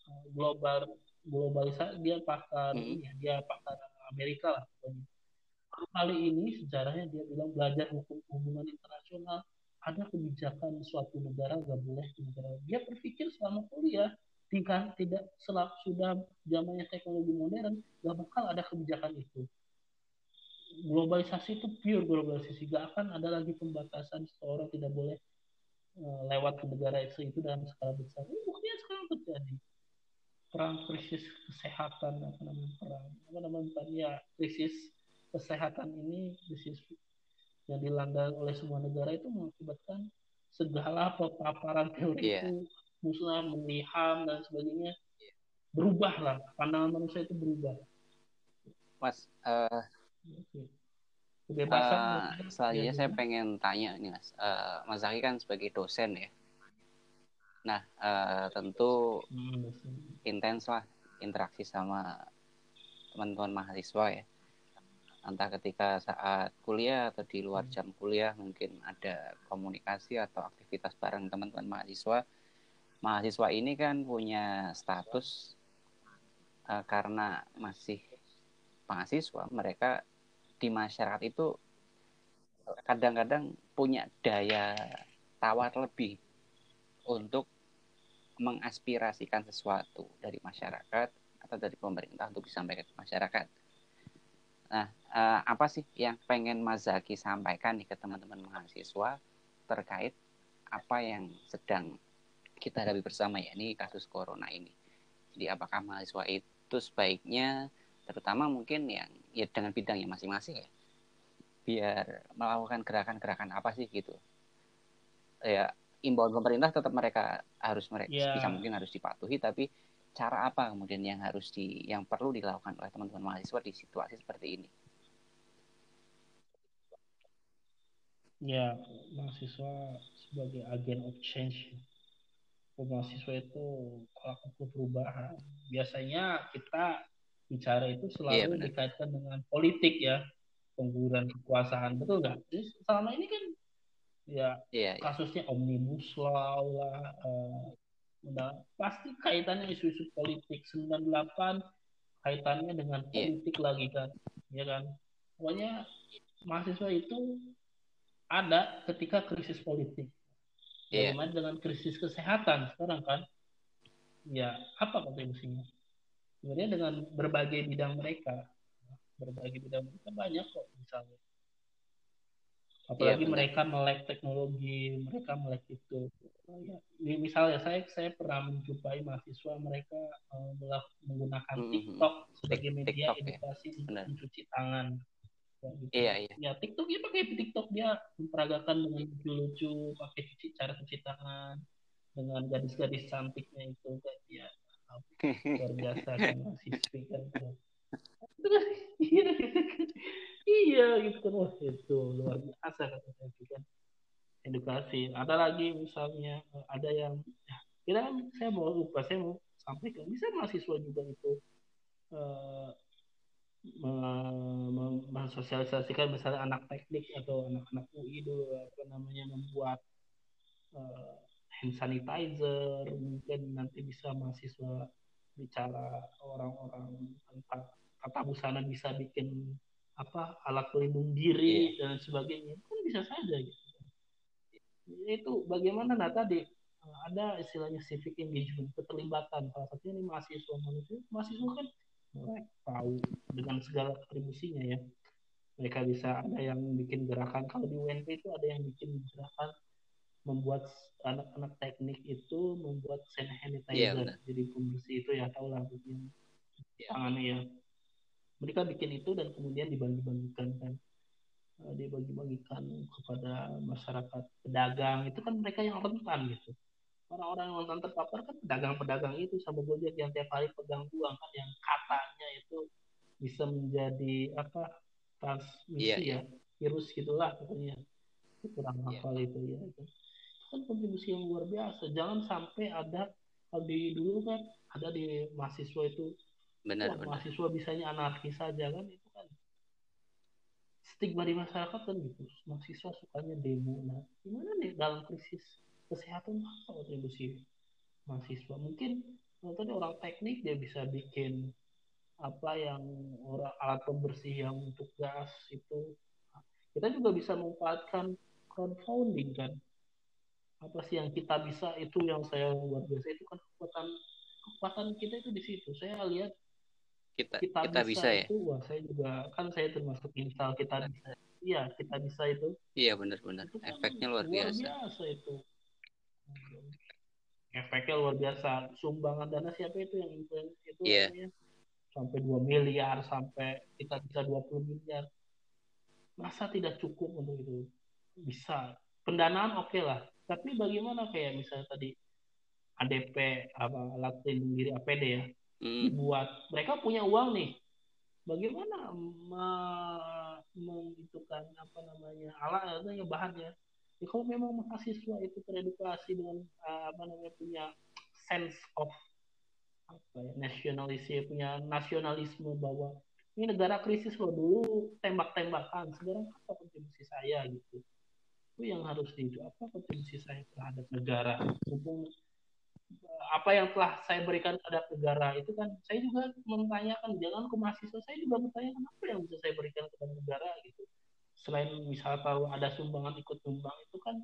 eh, global globalisasi dia pakar hmm. ya, dia pakar Amerika lah pokoknya. Kali ini sejarahnya dia bilang belajar hukum hubungan internasional ada kebijakan suatu negara gak boleh negara dia berpikir selama kuliah tingkat tidak selap sudah zamannya teknologi modern gak bakal ada kebijakan itu globalisasi itu pure globalisasi gak akan ada lagi pembatasan seseorang tidak boleh Eh, lewat ke negara itu itu dalam skala besar. Ini buktinya sekarang terjadi. perang krisis kesehatan apa namanya perang apa namanya ya krisis kesehatan ini krisis yang dilanda oleh semua negara itu mengakibatkan segala paparan teori yeah. itu musnah meliham dan sebagainya berubah lah pandangan manusia itu berubah. Mas uh, kebebasan uh, selanjutnya ya, saya pengen tanya nih mas. Uh, mas Zaki kan sebagai dosen ya. Nah, uh, tentu hmm, intens lah interaksi sama teman-teman mahasiswa ya. Entah ketika saat kuliah atau di luar hmm. jam kuliah mungkin ada komunikasi atau aktivitas bareng teman-teman mahasiswa. Mahasiswa ini kan punya status uh, karena masih mahasiswa, mereka di masyarakat itu kadang-kadang punya daya tawar lebih untuk mengaspirasikan sesuatu dari masyarakat atau dari pemerintah untuk disampaikan ke masyarakat. Nah, eh, apa sih yang pengen Mas Zaki sampaikan nih ke teman-teman mahasiswa terkait apa yang sedang kita hadapi bersama ya ini kasus corona ini. Jadi apakah mahasiswa itu sebaiknya terutama mungkin yang ya dengan bidangnya masing-masing ya biar melakukan gerakan-gerakan apa sih gitu ya imbauan pemerintah tetap mereka harus mereka yeah. bisa mungkin harus dipatuhi tapi cara apa kemudian yang harus di yang perlu dilakukan oleh teman-teman mahasiswa di situasi seperti ini ya mahasiswa sebagai agen of change mahasiswa itu pelaku perubahan biasanya kita bicara itu selalu yeah, dikaitkan dengan politik ya penggunaan kekuasaan betul nggak? Selama ini kan ya iya. kasusnya omnibus law lah uh, udah pasti kaitannya isu-isu politik 98 kaitannya dengan iya. politik yeah. lagi kan ya kan pokoknya mahasiswa itu ada ketika krisis politik yeah. bagaimana dengan krisis kesehatan sekarang kan ya apa kontribusinya sebenarnya dengan berbagai bidang mereka berbagai bidang mereka banyak kok misalnya apalagi iya, mereka melek teknologi mereka melek itu. Ya, misalnya saya saya pernah menjumpai mahasiswa mereka uh, menggunakan mm -hmm. TikTok sebagai media TikTok, ya. edukasi ya. mencuci tangan. Gitu. iya iya. Ya TikTok ya pakai TikTok. Dia memperagakan dengan lucu-lucu pakai cuci cara cuci tangan dengan gadis-gadis cantiknya itu. Kan ya luar biasa kan mahasiswa kan iya gitu kan. Wah itu luar biasa saya itu kan. Edukasi. Ada lagi misalnya ada yang ya, kita kan saya mau lupa saya mau sampaikan. Bisa mahasiswa juga itu uh, mensosialisasikan misalnya anak teknik atau anak-anak UI dulu apa namanya membuat uh, hand sanitizer. Mungkin nanti bisa mahasiswa bicara orang-orang tentang tata busana bisa bikin apa alat pelindung diri yeah. dan sebagainya. Kan bisa saja gitu. Itu bagaimana nah tadi? Ada istilahnya civic engagement keterlibatan. Salah satunya ini mahasiswa. Manusia mahasiswa kan mereka tahu dengan segala kontribusinya ya. Mereka bisa ada yang bikin gerakan. Kalau di UNP itu ada yang bikin gerakan membuat anak-anak teknik itu membuat hand sanitizer. Yeah, jadi pembersih itu ya tahu lah yeah. tangannya ya mereka bikin itu dan kemudian dibagi-bagikan kan. Uh, dibagi-bagikan kepada masyarakat pedagang. Itu kan mereka yang rentan gitu. Orang-orang yang rentan terpapar kan pedagang-pedagang itu sama gojek yang tiap hari pegang uang kan yang katanya itu bisa menjadi apa transmisi yeah, ya yeah. virus gitulah pokoknya. Kurang yeah. hafal itu ya itu kan kontribusi yang luar biasa. Jangan sampai ada kalau di dulu kan ada di mahasiswa itu benar, benar. mahasiswa bisanya anarkis saja kan itu kan. Stigma di masyarakat kan gitu. Mahasiswa sukanya demo. Nah gimana nih dalam krisis kesehatan apa kontribusi mahasiswa? Mungkin tadi orang teknik dia bisa bikin apa yang orang alat pembersih yang untuk gas itu. Kita juga bisa memanfaatkan crowdfunding kan. Apa sih yang kita bisa itu yang saya luar biasa itu kan kekuatan kekuatan kita itu di situ. Saya lihat kita kita, kita bisa, bisa ya? wah saya juga kan saya termasuk install kita bisa. Iya kita bisa itu. Iya benar-benar kan efeknya luar, luar biasa. biasa itu. Efeknya luar biasa. Sumbangan dana siapa itu yang influencer itu yeah. namanya sampai 2 miliar sampai kita bisa 20 miliar. Masa tidak cukup untuk itu? Bisa. Pendanaan oke okay lah. Tapi bagaimana kayak misalnya tadi ADP apa alat pelindung diri APD ya hmm. buat mereka punya uang nih. Bagaimana menentukan apa namanya alat atau bahannya? Ya kalau memang mahasiswa itu teredukasi dengan uh, apa namanya punya sense of apa ya nasionalisme punya nasionalisme bahwa ini negara krisis loh dulu tembak-tembakan sekarang apa kontribusi saya gitu? Itu yang harus di apa kontribusi saya terhadap negara apa yang telah saya berikan terhadap negara itu kan saya juga mempertanyakan jangan ke mahasiswa saya juga mempertanyakan apa yang bisa saya berikan kepada negara? Gitu. Selain misal kalau ada sumbangan ikut sumbang itu kan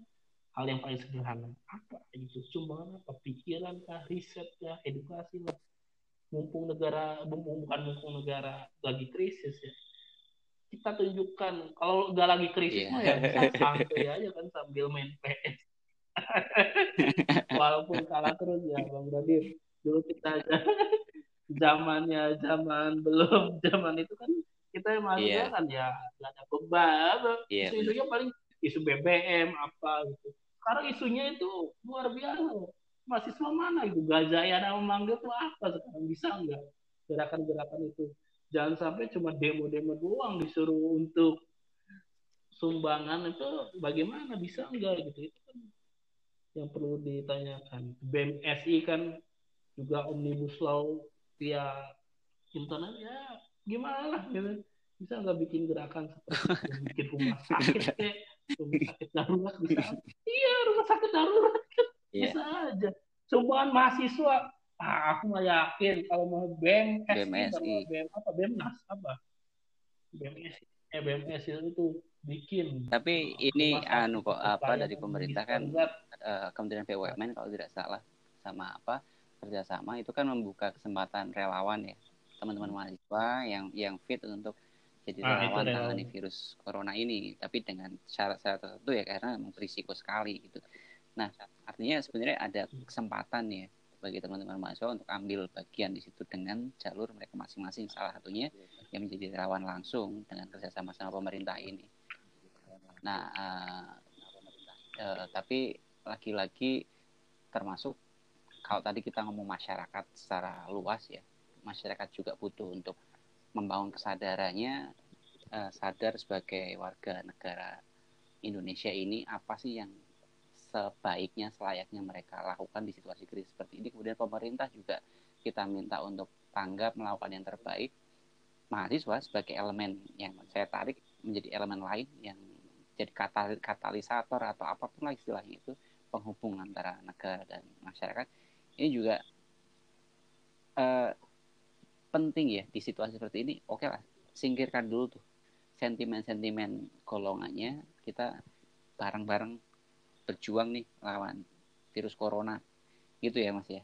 hal yang paling sederhana. Apa itu? Sumbangan apa? Pikiran kah? Riset kah? Edukasi lah. Mumpung negara mumpung bukan mumpung negara lagi krisis ya. Kita tunjukkan kalau nggak lagi krisis yeah. mah ya bisa santai aja kan sambil main PS walaupun kalah terus ya bang Radir dulu kita aja. Zamannya zaman belum. Zaman itu kan kita yang mahasiswa yeah. kan ya nggak ada beban. Yeah, isu-isunya paling isu BBM apa gitu. Sekarang isunya itu luar biasa. Mahasiswa mana itu? Gajaya nama memanggil tuh apa sekarang? Bisa nggak gerakan-gerakan itu? Jangan sampai cuma demo-demo doang disuruh untuk sumbangan itu. Bagaimana? Bisa enggak gitu? Itu kan yang perlu ditanyakan. BMSI kan juga omnibus law via internet ya gimana lah gitu. Bisa nggak bikin gerakan seperti itu? Bikin rumah sakit kayak rumah sakit darurat bisa. Iya rumah sakit darurat. Kan yeah. bisa aja. Cobaan mahasiswa. Ah, aku nggak yakin kalau mau BEM BMSI BEM apa? BEMNAS apa? BMSI eh BMS itu bikin. Tapi ini anu kok apa dari pemerintah kan uh, Kementerian BUMN kalau tidak salah sama apa kerjasama itu kan membuka kesempatan relawan ya teman-teman mahasiswa yang yang fit untuk jadi ah, relawan tangani virus corona ini. Tapi dengan syarat-syarat tertentu ya karena memang berisiko sekali gitu. Nah artinya sebenarnya ada kesempatan ya bagi teman-teman mahasiswa untuk ambil bagian di situ dengan jalur mereka masing-masing. Salah satunya yang menjadi relawan langsung dengan kerjasama sama pemerintah ini nah uh, uh, tapi lagi-lagi termasuk kalau tadi kita ngomong masyarakat secara luas ya masyarakat juga butuh untuk membangun kesadarannya uh, sadar sebagai warga negara Indonesia ini apa sih yang sebaiknya selayaknya mereka lakukan di situasi krisis seperti ini. Kemudian pemerintah juga kita minta untuk tanggap melakukan yang terbaik. Mahasiswa sebagai elemen yang saya tarik menjadi elemen lain yang jadi katalisator atau apa pun lah istilahnya itu penghubung antara negara dan masyarakat ini juga uh, penting ya di situasi seperti ini. Oke okay lah singkirkan dulu tuh sentimen-sentimen golongannya. Kita bareng-bareng berjuang nih lawan virus corona. Gitu ya mas ya.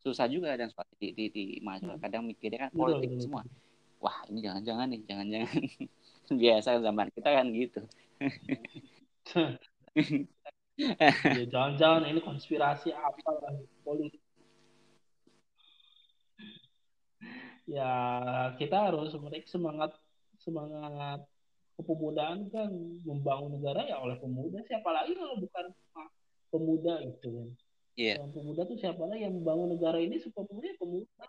Susah juga dan di di, di mahasiswa hmm. kadang mikirnya kan politik semua. Wah ini jangan-jangan nih jangan-jangan. Biasa zaman kita kan gitu jangan-jangan ini konspirasi apa lah politik ya kita harus mereka semangat semangat kepemudaan kan. Membangun negara ya oleh pemuda. Siapa lagi kalau bukan pemuda gitu kan? Yeah. pemuda tuh siapa lagi yang membangun negara ini supaya pemuda pemuda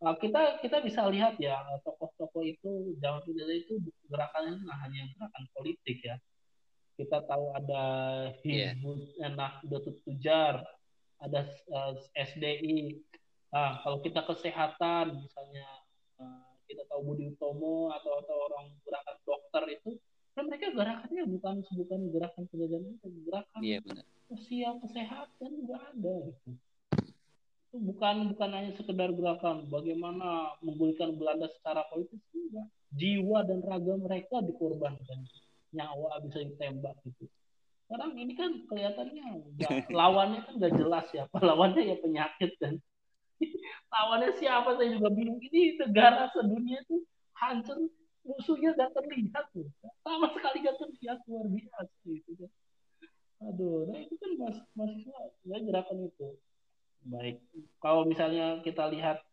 nah, kita kita bisa lihat ya tokoh-tokoh itu zaman dulu itu gerakannya nah hanya gerakan politik ya kita tahu ada Hizbut yeah. Nahdlatul Tujar ada uh, eh, SDI Nah, kalau kita kesehatan, misalnya uh, kita tahu Budi Utomo atau atau orang gerakan dokter itu, kan mereka gerakannya bukan bukan gerakan penjajahan itu, gerakan iya, benar. sosial kesehatan juga ada gitu. Itu bukan bukan hanya sekedar gerakan. Bagaimana memulihkan Belanda secara politis juga. Jiwa dan raga mereka dikorbankan, nyawa bisa ditembak gitu. Sekarang ini kan kelihatannya gak, lawannya kan gak jelas ya, lawannya ya penyakit kan. Lawannya siapa? Saya juga bingung. Ini negara sedunia itu hancur musuhnya gak terlihat tuh sama sekali gak terlihat luar biasa gitu kan. Aduh nah itu kan mas mahasiswa ya gerakan itu baik. Kalau misalnya kita lihat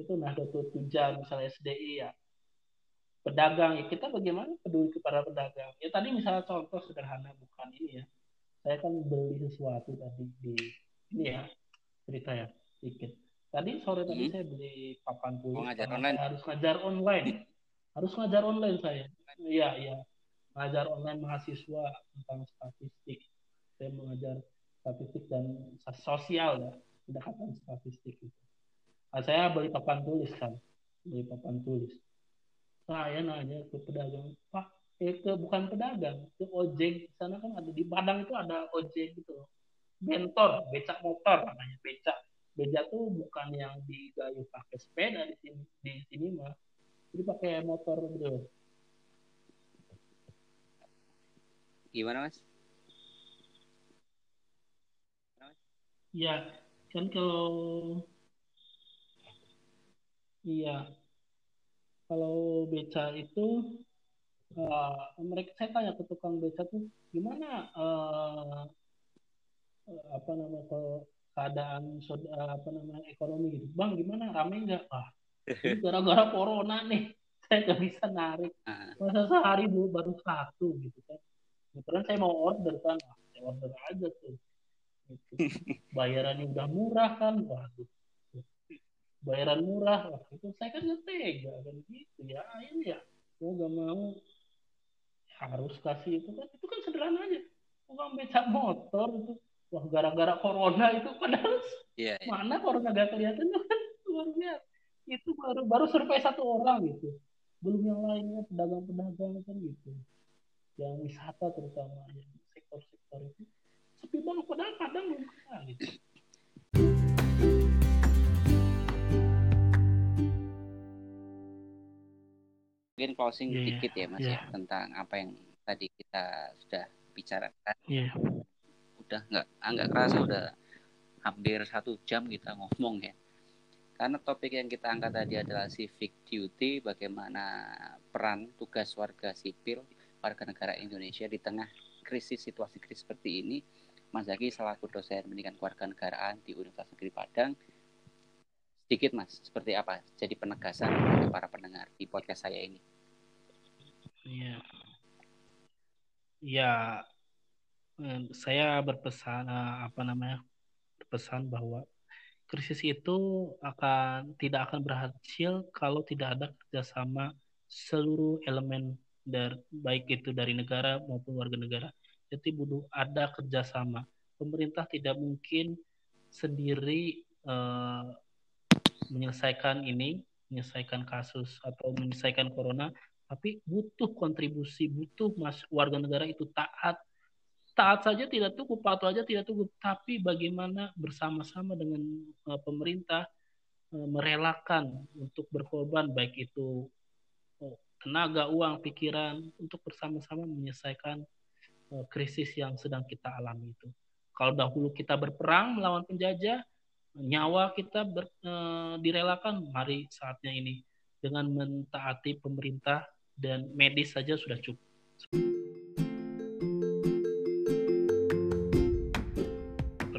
itu Nahdlatul Tujar misalnya SDI ya. Pedagang ya kita bagaimana peduli kepada pedagang? Ya tadi misalnya contoh sederhana bukan ini ya. Saya kan beli sesuatu tadi di ini ya cerita ya sedikit tadi sore tadi hmm. saya beli papan tulis oh, ngajar online. harus ngajar online. Harus ngajar online saya. Iya iya. Ngajar online mahasiswa tentang statistik. Saya mengajar statistik dan sosial ya pendekatan statistik itu. Nah, saya beli papan tulis kan beli papan tulis. Saya nanya ke pedagang pak eh ke bukan pedagang ke ojek. Di sana kan ada di Padang itu ada ojek gitu loh. Bentor becak motor namanya becak. Becak tuh bukan yang digayu pakai sepeda di sini di sini mah. Jadi pakai motor gitu gimana mas? Iya, kan kalau iya kalau beca itu uh, mereka saya tanya ke tukang beca tuh gimana uh, apa namanya ke keadaan apa namanya ekonomi gitu? Bang gimana rame nggak? Ah gara-gara corona nih saya nggak bisa narik. Ah. masa sehari dulu baru satu? Gitu kan. Kebetulan saya mau order kan ah, saya order aja tuh. Bayarannya udah murah kan? Waduh. Bayaran murah. Lah itu saya kan nggak tega kan gitu ya. Ini ya. Mau gak mau. Harus kasih itu kan. Itu kan sederhana aja uang becak motor itu. Wah gara-gara corona itu padahal yeah, yeah. mana corona gak kelihatan kan? Luar biasa. Itu baru baru survei satu orang gitu. Belum yang lainnya pedagang-pedagang kan gitu. Yang wisata terutama yang sektor-sektor itu sepi banget padahal kadang belum kena gitu mungkin closing yeah, dikit ya mas yeah. ya tentang apa yang tadi kita sudah bicarakan. Yeah. Udah nggak nggak kerasa udah hampir satu jam kita ngomong ya. Karena topik yang kita angkat tadi adalah civic duty, bagaimana peran tugas warga sipil warga negara Indonesia di tengah krisis situasi krisis seperti ini. Mas Zaki selaku dosen pendidikan keluarga negaraan di Universitas Negeri Padang sedikit mas seperti apa jadi penegasan untuk para pendengar di podcast saya ini Iya. Ya, saya berpesan eh, apa namanya? Berpesan bahwa krisis itu akan tidak akan berhasil kalau tidak ada kerjasama seluruh elemen dari baik itu dari negara maupun warga negara. Jadi butuh ada kerjasama. Pemerintah tidak mungkin sendiri uh, menyelesaikan ini, menyelesaikan kasus atau menyelesaikan corona tapi butuh kontribusi, butuh mas warga negara itu taat. Taat saja tidak cukup, patuh saja tidak cukup, tapi bagaimana bersama-sama dengan uh, pemerintah uh, merelakan untuk berkorban baik itu tenaga, uang, pikiran untuk bersama-sama menyelesaikan krisis yang sedang kita alami itu. Kalau dahulu kita berperang melawan penjajah, nyawa kita ber, uh, direlakan, mari saatnya ini dengan mentaati pemerintah dan medis saja sudah cukup.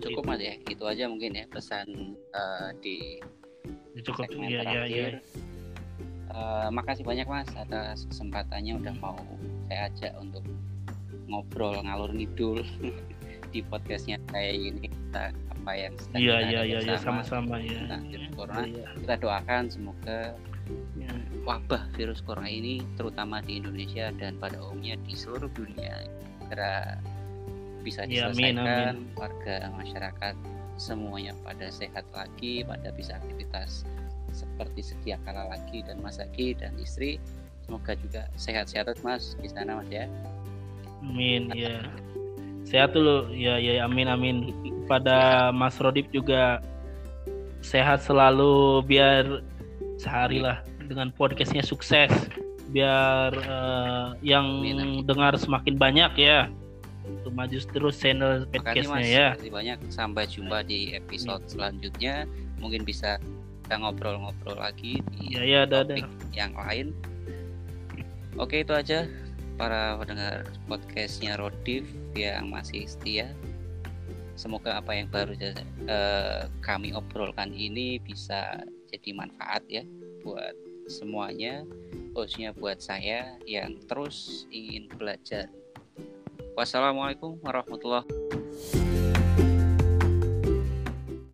Cukup mas ya, itu aja mungkin ya pesan uh, di cukup segmen ya, terakhir. Ya, ya. Uh, makasih banyak mas atas kesempatannya udah mau saya ajak untuk ngobrol ngalur ngidul di podcastnya kayak ini kita apa yang sedang iya, iya, iya, iya, sama-sama ya. ya. corona ya. kita doakan semoga ya. wabah virus corona ini terutama di Indonesia dan pada umumnya di seluruh dunia segera bisa ya, diselesaikan ya, amin, amin. warga masyarakat semuanya pada sehat lagi pada bisa aktivitas seperti sedia kala lagi dan Mas Aki dan istri semoga juga sehat-sehat Mas di sana Mas ya Amin ya sehat dulu ya ya amin amin pada Mas Rodip juga sehat selalu biar sehari lah dengan podcastnya sukses biar uh, yang Amin. dengar semakin banyak ya untuk maju terus channel podcastnya ya. Terima kasih banyak sampai jumpa di episode selanjutnya mungkin bisa kita ngobrol-ngobrol lagi di ya, ya, topik ada. yang lain. Oke itu aja para pendengar podcastnya Rodif yang masih setia. semoga apa yang baru uh, kami obrolkan ini bisa jadi manfaat ya buat semuanya khususnya buat saya yang terus ingin belajar wassalamualaikum warahmatullahi